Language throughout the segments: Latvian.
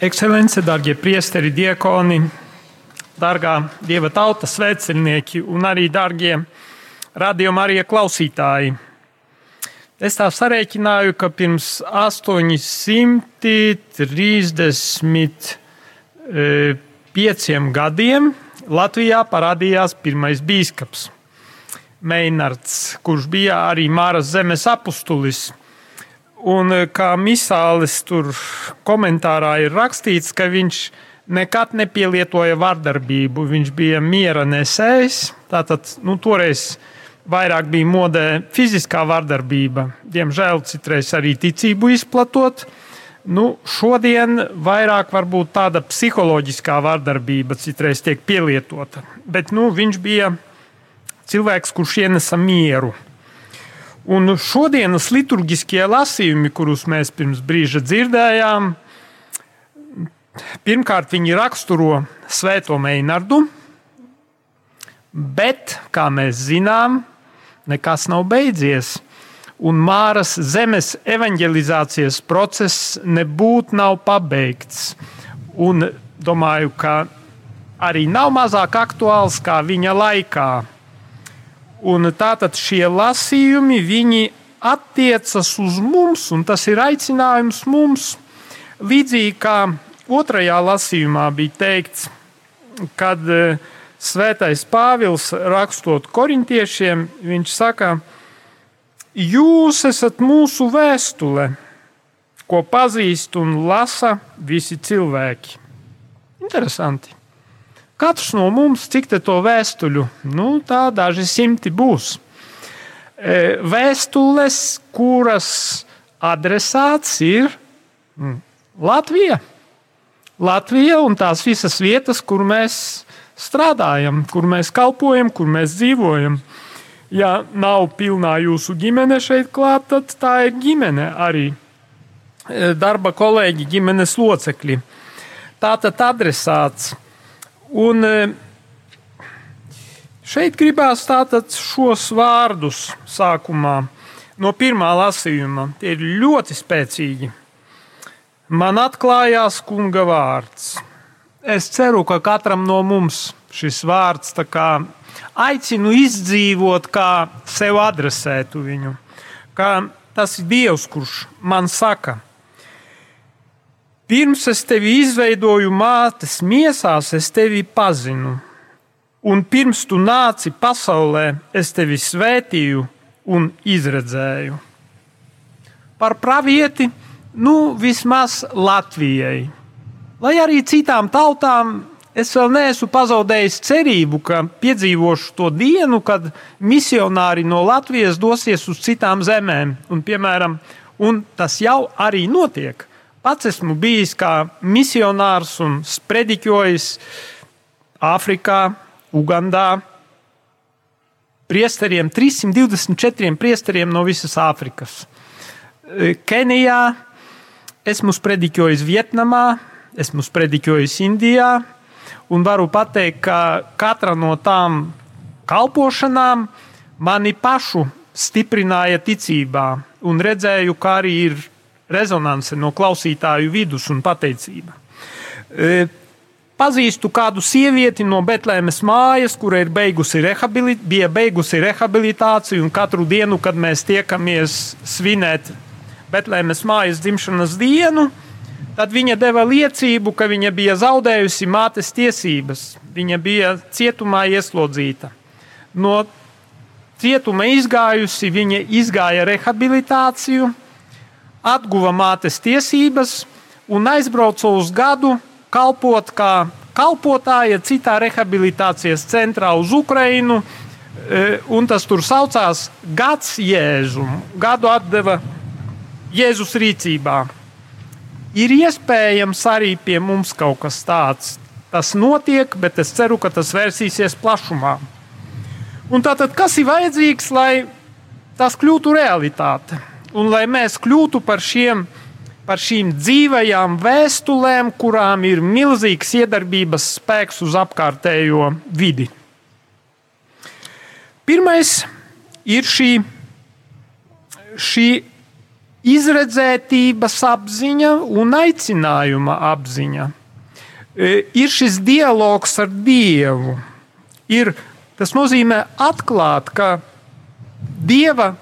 Ekscelence, darbie priesteri, diakoni, darbā dieva tautas svētceļnieki un arī darbie radījuma arī klausītāji. Es tā sarēķināju, ka pirms 835 e, gadiem Latvijā parādījās pirmais biskups Meinards, kurš bija arī Māras zemes apustulis. Un e, kā misālis tur komentārā ir rakstīts, ka viņš nekad nepielietoja vardarbību. Viņš bija miera nesējs. Tātad nu, toreiz vairāk bija modē fiziskā vardarbība. Diemžēl citreiz arī ticību izplatot. Nu, šodien vairāk varbūt tāda psiholoģiskā vardarbība citreiz tiek pielietota. Bet nu, viņš bija cilvēks, kurš ienesa mieru. Un šodienas liturģiskie lasījumi, kurus mēs pirms brīža dzirdējām, pirmkārt viņi raksturo Svēto Meinardu, bet, kā mēs zinām, nekas nav beidzies. Un Māras zemes evanģelizācijas process nebūtu nav pabeigts. Un domāju, ka arī nav mazāk aktuāls kā viņa laikā. Un tātad šie lasījumi, viņi attiecas uz mums, un tas ir aicinājums mums. Līdzīgi kā otrajā lasījumā bija teikts, kad e, Svētais Pāvils rakstot korintiešiem, viņš saka, jūs esat mūsu vēstule, ko pazīst un lasa visi cilvēki. Interesanti. Katrs no mums, cik to vēstuļu, nu, tā daži simti būs. E, vēstules, kuras adresāts ir mm, Latvija. Latvija un tās visas vietas, kur mēs strādājam, kur mēs kalpojam, kur mēs dzīvojam. Ja nav pilnā jūsu ģimene šeit klāt, tad tā ir ģimene arī e, darba kolēģi, ģimenes locekļi. Tātad adresāts ir Un e, šeit gribās tātad šos vārdus sākumā no pirmā lasījuma. Tie ir ļoti spēcīgi. Man atklājās kunga vārds. Es ceru, ka katram no mums šis vārds aicinu izdzīvot, kā sev adresētu viņu. Kā tas ir Dievs, kurš man saka, Pirms es tevi izveidoju mātes miesās, es tevi pazinu, un pirms tu nāci pasaulē, es tevi svētīju un izredzēju. Par pravieti, nu vismaz Latvijai. Lai arī citām tautām es vēl neesmu pazaudējis cerību, ka piedzīvošu to dienu, kad misionāri no Latvijas dosies uz citām zemēm. Un, piemēram, un tas jau arī notiek. Pats esmu bijis kā misionārs un sprediķojis Āfrikā, Ugandā. Priesteriem, 324 priesteriem no visas Āfrikas. E, Kenijā, esmu sprediķojis Vietnamā, esmu sprediķojis Indijā, un varu pateikt, ka katra no tām kalpošanām mani pašu stiprināja ticībā, un redzēju, kā arī ir rezonance no klausītāju vidus un pateicība. E, pazīstu kādu sievieti no Betlēmes mājas, kura beigusi bija beigusi rehabilitāciju, un katru dienu, kad mēs tiekamies svinēt Betlēmes mājas dzimšanas dienu, tad viņa deva liecību, ka viņa bija zaudējusi mātes tiesības. Viņa bija cietumā ieslodzīta. No cietuma izgājusi, viņa izgāja rehabilitāciju, atguva mātes tiesības un aizbrauca uz gadu kalpot kā kalpotāja citā rehabilitācijas centrā uz Ukrajinu. E, un tas tur saucās Gads Jēzum. Gadu atdeva Jēzus rīcībā. Ir iespējams arī pie mums kaut kas tāds. Tas notiek, bet es ceru, ka tas vērsīsies plašumā. Un tātad, kas ir vajadzīgs, lai tas kļūtu realitāte? Un lai mēs kļūtu par, šiem, par šīm dzīvajām vēstulēm, kurām ir milzīgs iedarbības spēks uz apkārtējo vidi. Pirmais ir šī, šī izredzētības apziņa un aicinājuma apziņa. E, ir šis dialogs ar Dievu. Ir, tas nozīmē atklāt, ka Dieva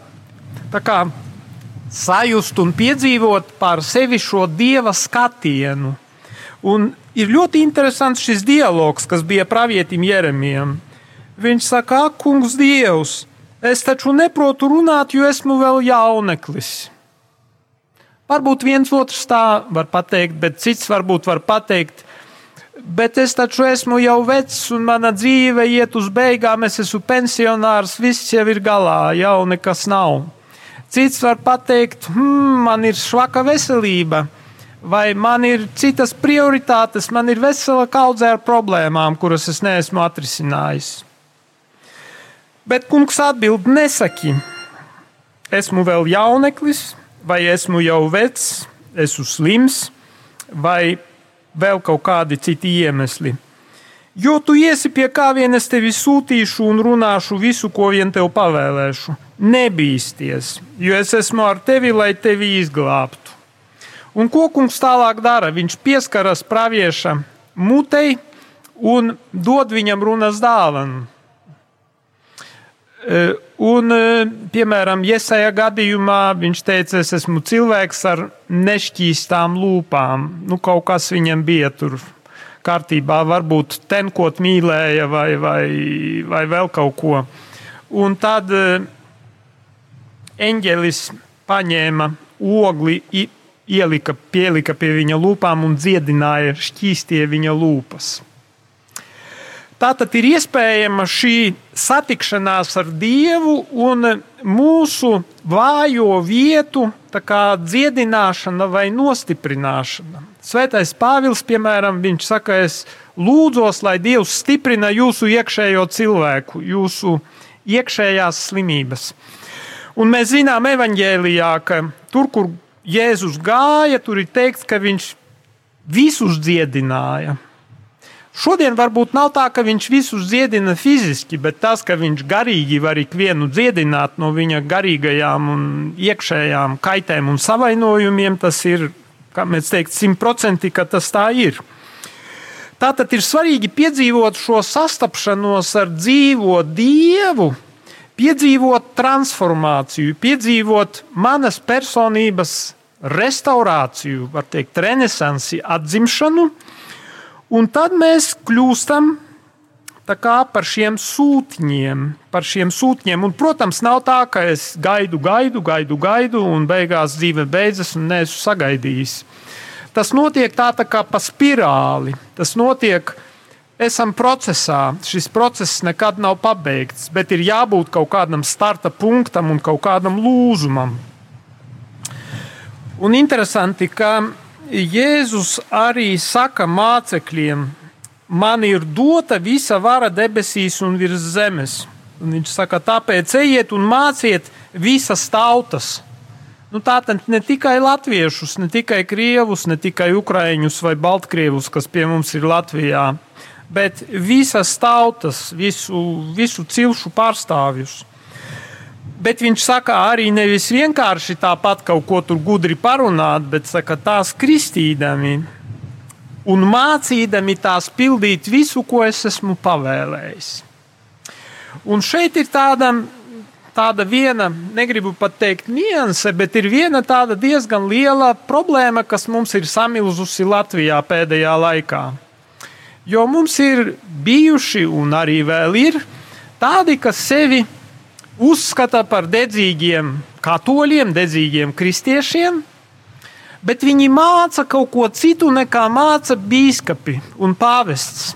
kā, sajust un piedzīvot par sevi šo Dieva skatienu. Un ir ļoti interesants šis dialogs, kas bija pravietim Jeremijam. Viņš saka, ak, kungs, Dievs, es taču neprotu runāt, jo esmu vēl jauneklis. Varbūt viens otrs tā var pateikt, bet cits varbūt var pateikt, bet es taču esmu jau vecs un mana dzīve iet uz beigām, es esmu pensionārs, viss jau ir galā, jau nekas nav. Cits var pateikt, hmm, man ir švaka veselība, vai man ir citas prioritātes, man ir vesela kaudze ar problēmām, kuras es neesmu atrisinājis. Bet kungs atbild, nesaki, esmu vēl jauneklis, vai esmu jau vecs, esmu slims, vai vēl kaut kādi citi iemesli. Jo tu iesi pie kā vien es tevi sūtīšu un runāšu visu, ko vien tev pavēlēšu. Nebīsties, jo es esmu ar tevi, lai tevi izglābtu. Un ko kungs tālāk dara? Viņš pieskaras pravieša mutei un dod viņam runas dāvanu. Eh, un, eh, piemēram, Iesaja gadījumā viņš teica, es esmu cilvēks ar nešķīstām lūpām. Nu, kaut kas viņam bija tur kārtībā, varbūt tenkot mīlēja vai, vai, vai vēl kaut ko. Un tad eh, eņģelis paņēma ogli, ielika, pielika pie viņa lūpām un dziedināja šķīstie viņa lūpas. Tātad ir iespējama šī satikšanās ar Dievu un mūsu vājo vietu dziedināšana vai nostiprināšana. Svētais Pāvils, piemēram, viņš saka, es lūdzos, lai Dievs stiprina jūsu iekšējo cilvēku, jūsu iekšējās slimības. Un mēs zinām, evanģēlijā, ka tur, kur Jēzus gāja, tur ir teikts, ka viņš visus dziedināja. Šodien varbūt nav tā, ka viņš visus dziedina fiziski, bet tas, ka viņš garīgi var ikvienu dziedināt no viņa garīgajām un iekšējām kaitēm un savainojumiem, tas ir, kā mēs teikt, simtprocentīgi, ka tas tā ir. Tātad ir svarīgi piedzīvot šo sastapšanos ar dzīvo Dievu, piedzīvot transformāciju, piedzīvot manas personības restaurāciju, var teikt, renesansi, atzimšanu Un tad mēs kļūstam par šiem sūtņiem, par šiem sūtņiem. Un, protams, nav tā, ka es gaidu, gaidu, gaidu, gaidu, un beigās dzīve beidzas un neesmu sagaidījis. Tas notiek tā, tā kā pa spirāli. Tas notiek, esam procesā. Šis process nekad nav pabeigts, bet ir jābūt kaut kādam starta punktam un kaut kādam lūzumam. Un interesanti, ka Jēzus arī saka mācekļiem, man ir dota visa vara debesīs un virs zemes. Un viņš saka, tāpēc ejiet un māciet visas tautas. Nu, Tātad ne tikai latviešus, ne tikai krievus, ne tikai ukraiņus vai baltkrievus, kas pie mums ir Latvijā, bet visas tautas, visu, visu cilšu pārstāvjus. Bet viņš saka, arī nevis vienkārši tāpat kaut ko tur gudri parunāt, bet saka, tās kristīdami un mācīdami tās pildīt visu, ko es esmu pavēlējis. Un šeit ir tāda, tāda viena, negribu pat teikt, nianse, bet ir viena tāda diezgan liela problēma, kas mums ir samilzusi Latvijā pēdējā laikā. Jo mums ir bijuši un arī vēl ir tādi, kas sevi uzskata par dedzīgiem katoļiem, dedzīgiem kristiešiem, bet viņi māca kaut ko citu nekā māca biskupi un pāvests.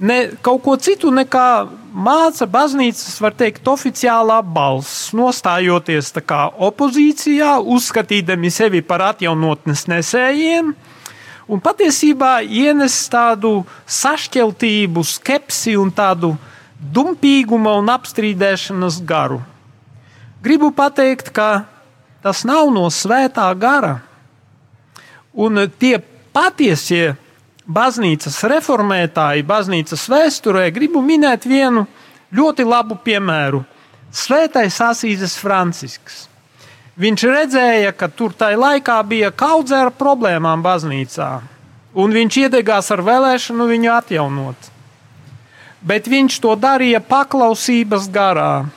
Ne, kaut ko citu nekā māca baznīcas, var teikt, oficiālā balss, nostājoties opozīcijā, uzskatīdami sevi par atjaunotnes nesējiem, un patiesībā ienes tādu sašķeltību, skepsi un tādu dumpīguma un apstrīdēšanas garu. Gribu pateikt, ka tas nav no svētā gara. Un tie patiesie baznīcas reformētāji, baznīcas vēsturē, gribu minēt vienu ļoti labu piemēru. Svētais Asīzes Francisks. Viņš redzēja, ka tur tajā laikā bija kaudze ar problēmām baznīcā, un viņš iedegās ar vēlēšanu viņu atjaunot. Bet viņš to darīja paklausības garā.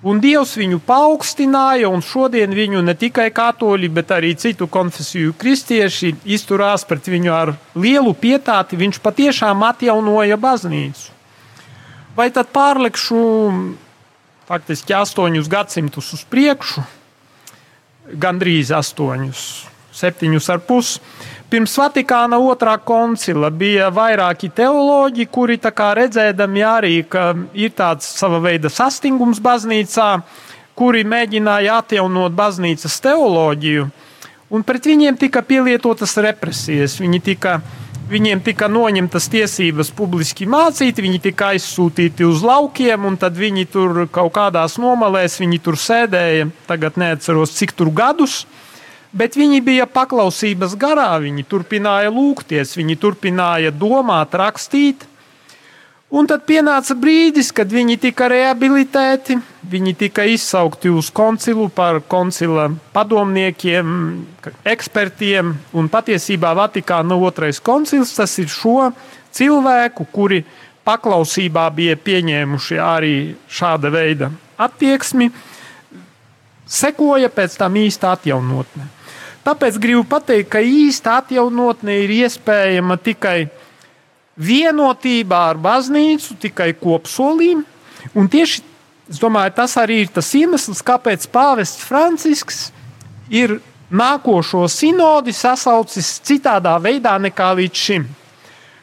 Un Dievs viņu paaugstināja, un šodien viņu ne tikai katoļi, bet arī citu konfesiju kristieši izturās pret viņu ar lielu pietāti. Viņš patiešām atjaunoja baznīcu. Vai tad pārlikšu faktiski astoņus gadsimtus uz priekšu, gandrīz astoņus, septiņus ar pusi. Pirms Vatikāna otrā koncila bija vairāki teoloģi, kuri redzēdami arī, ka ir tāds sava veida sastingums baznīcā, kuri mēģināja atjaunot baznīcas teoloģiju, un pret viņiem tika pielietotas represijas. Viņi tika, viņiem tika noņemtas tiesības publiski mācīt, viņi tika aizsūtīti uz laukiem, un tad viņi tur kaut kādās nomalēs, viņi tur sēdēja, tagad neatceros cik tur gadus bet viņi bija paklausības garā, viņi turpināja lūgties, viņi turpināja domāt, rakstīt. Un tad pienāca brīdis, kad viņi tika rehabilitēti, viņi tika izsaukti uz koncilu par koncila padomniekiem, ekspertiem. Un patiesībā Vatikāna otrais koncils tas ir šo cilvēku, kuri paklausībā bija pieņēmuši arī šāda veida attieksmi, sekoja pēc tam īsta atjaunotne. Tāpēc gribu pateikt, ka īsta atjaunotne ir iespējama tikai vienotībā ar baznīcu, tikai kopsolīm. Un tieši domāju, tas arī ir tas iemesls, kāpēc Pāvests Francisks ir nākošo sinodi sasaucis citādā veidā nekā līdz šim.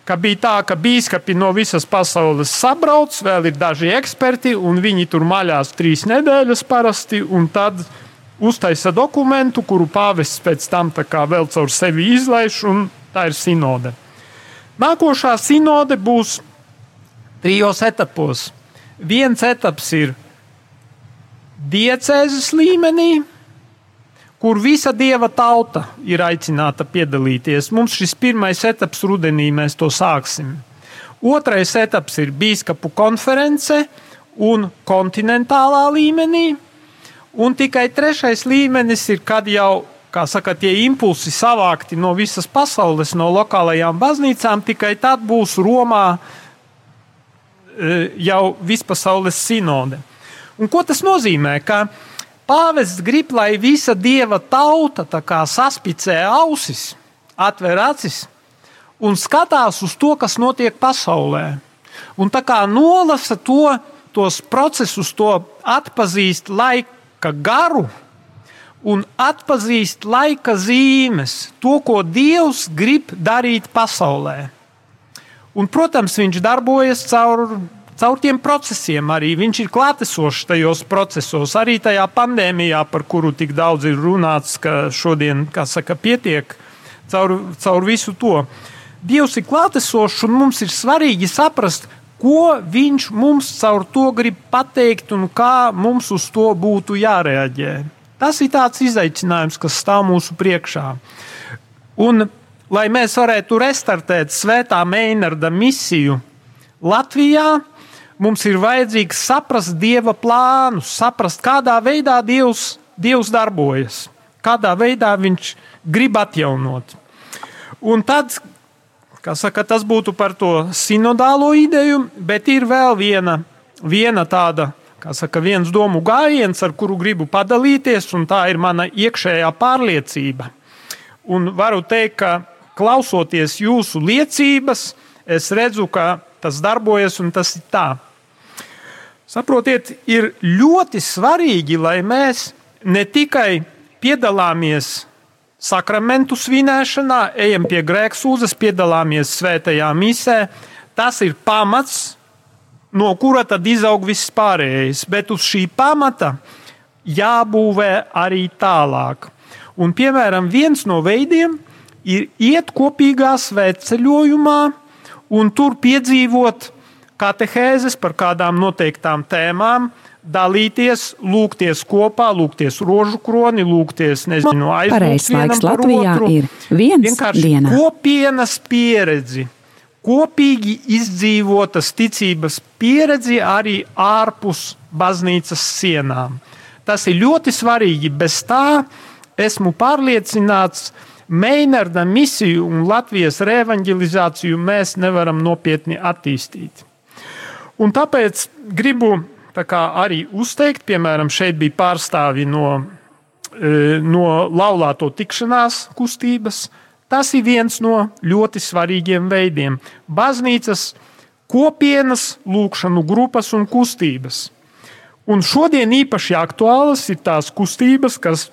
Ka bija tā, ka biskupi no visas pasaules sabrauc, vēl ir daži eksperti, un viņi tur maļās trīs nedēļas parasti, un tad uztaisa dokumentu, kuru pāvests pēc tam vēl caur sevi izlaiž, un tā ir sinode. Nākošā sinode būs trijos etapos. Viens etaps ir diecēzes līmenī, kur visa dieva tauta ir aicināta piedalīties. Mums šis pirmais etaps rudenī mēs to sāksim. Otrais etaps ir biskupu konference un kontinentālā līmenī. Un tikai trešais līmenis ir, kad jau saka, tie impulsi savākti no visas pasaules, no lokālajām baznīcām, tikai tad būs Romā e, jau vispasaules sinode. Un ko tas nozīmē? Ka pāvests grib, lai visa dieva tauta saspicē ausis, atver acis un skatās uz to, kas notiek pasaulē. Un tā kā nolasa to, tos procesus, to atpazīst laika garu un atpazīst laika zīmes, to, ko Dievs grib darīt pasaulē. Un, protams, viņš darbojas caur, caur tiem procesiem, arī viņš ir klātesošs tajos procesos, arī tajā pandēmijā, par kuru tik daudz ir runāts, ka šodien, saka, pietiek caur, caur visu to. Dievs ir klātesošs, un mums ir svarīgi saprast, ko viņš mums caur to grib pateikt un kā mums uz to būtu jārēģē. Tas ir tāds izaicinājums, kas stāv mūsu priekšā. Un, lai mēs varētu restartēt Svētā Meinarda misiju Latvijā, mums ir vajadzīgs saprast Dieva plānu, saprast, kādā veidā Dievs, Dievs darbojas, kādā veidā Viņš grib atjaunot. Un tad, Saka, tas būtu par to sinodālo ideju, bet ir vēl viena, viena tāda, saka, viens domu gājiens, ar kuru gribu padalīties, un tā ir mana iekšējā pārliecība. Un varu teikt, ka klausoties jūsu liecības, es redzu, ka tas darbojas un tas ir tā. Saprotiet, ir ļoti svarīgi, lai mēs ne tikai piedalāmies sakramentu svinēšanā, ejam pie grēksūdzes, piedalāmies svētajā misē. Tas ir pamats, no kura tad izaug viss pārējais. Bet uz šī pamata jābūvē arī tālāk. Un, piemēram, viens no veidiem ir iet kopīgā svētceļojumā un tur piedzīvot katehēzes par kādām noteiktām tēmām, dalīties, lūgties kopā, lūgties rožu kroni, lūgties, nezinu, aizsākt. Laiks Latvijā otru. ir viens vienkārši dienā. kopienas pieredzi. Kopīgi izdzīvotas ticības pieredzi arī ārpus baznīcas sienām. Tas ir ļoti svarīgi. Bez tā esmu pārliecināts, Meinarda misiju un Latvijas revanģelizāciju mēs nevaram nopietni attīstīt. Un tāpēc gribu tā arī uzteikt, piemēram, šeit bija pārstāvi no, e, no laulāto tikšanās kustības. Tas ir viens no ļoti svarīgiem veidiem. Baznīcas kopienas, lūkšanu grupas un kustības. Un šodien īpaši aktuālas ir tās kustības, kas,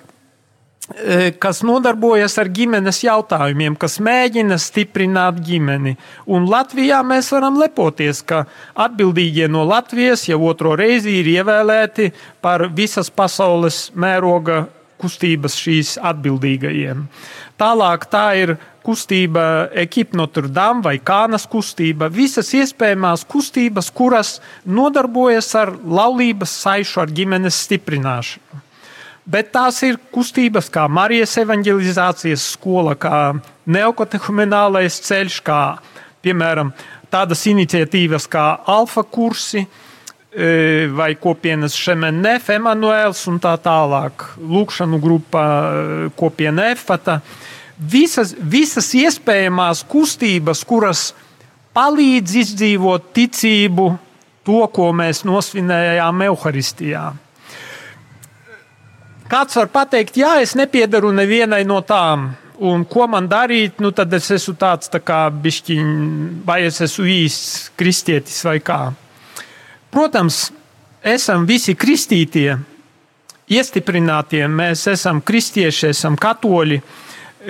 e, kas nodarbojas ar ģimenes jautājumiem, kas mēģina stiprināt ģimeni. Un Latvijā mēs varam lepoties, ka atbildīgie no Latvijas jau otro reizi ir ievēlēti par visas pasaules mēroga kustības šīs atbildīgajiem. Tālāk tā ir kustība, ekipa Notre Dame vai Kānas kustība, visas iespējamās kustības, kuras nodarbojas ar laulības saišu, ar ģimenes stiprināšanu. Bet tās ir kustības kā Marijas evanģelizācijas skola, kā neokatehuminālais ceļš, kā piemēram tādas iniciatīvas kā alfa kursi e, vai kopienas Šemenef, Emanuēls un tā tālāk, lūkšanu grupa kopiena Efata visas, visas iespējamās kustības, kuras palīdz izdzīvot ticību, to, ko mēs nosvinējām Euharistijā. Kāds var teikt, jā, es nepiedaru nevienai no tām, un ko man darīt, nu tad es esmu tāds tā kā bišķiņš, vai es esmu īsts kristietis vai kā. Protams, esam visi kristītie, iestiprinātie, mēs esam kristieši, esam katoļi,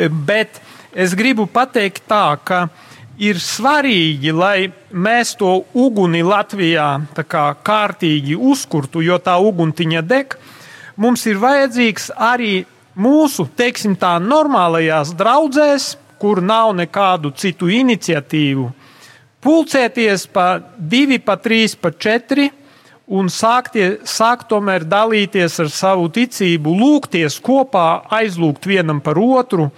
Bet es gribu pateikt tā, ka ir svarīgi, lai mēs to uguni Latvijā kā kārtīgi uzkurtu, jo tā uguntiņa deg. Mums ir vajadzīgs arī mūsu, teiksim tā, normālajās draudzēs, kur nav nekādu citu iniciatīvu, pulcēties pa divi, pa trīs, pa četri un sāktie, sākt tomēr dalīties ar savu ticību, lūgties kopā, aizlūgt vienam par otru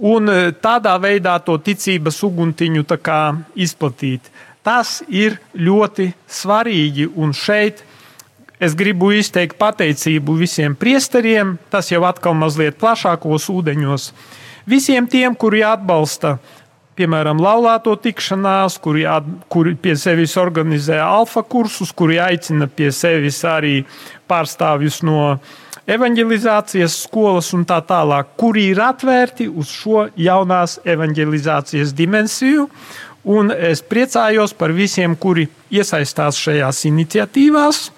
un e, tādā veidā to ticības uguntiņu izplatīt. Tas ir ļoti svarīgi, un šeit es gribu izteikt pateicību visiem priesteriem, tas jau atkal mazliet plašākos ūdeņos, visiem tiem, kuri atbalsta piemēram, laulāto tikšanās, kuri, kuri pie sevis organizē alfa kursus, kuri aicina pie sevis arī pārstāvjus no evanģelizācijas skolas un tā tālāk, kuri ir atvērti uz šo jaunās evanģelizācijas dimensiju. Un es priecājos par visiem, kuri iesaistās šajās iniciatīvās.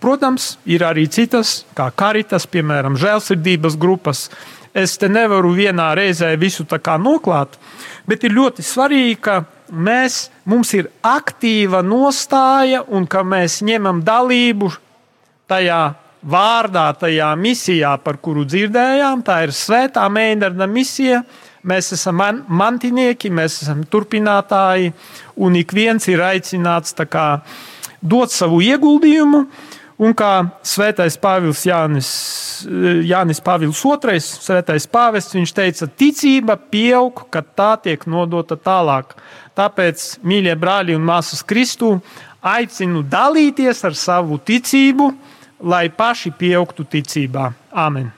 Protams, ir arī citas, kā karitas, piemēram, žēlsirdības grupas. Es te nevaru vienā reizē visu noklāt, bet ir ļoti svarīgi, ka mēs, mums ir aktīva nostāja un ka mēs ņemam dalību tajā vārdā, tajā misijā, par kuru dzirdējām. Tā ir Svētā Mēneša misija. Mēs esam man, mantinieki, mēs esam turpinātāji, un ik viens ir aicināts kā, dot savu ieguldījumu. Un kā svētais Pāvils Jānis, Jānis Pāvils II, svētais pāvests, viņš teica, ticība pieaug, kad tā tiek nodota tālāk. Tāpēc, mīļie brāļi un māsas Kristū, aicinu dalīties ar savu ticību, lai paši pieaugtu ticībā. Āmen!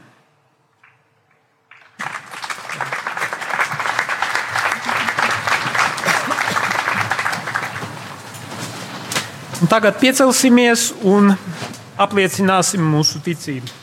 Un tagad piecelsimies un apliecināsim mūsu ticību.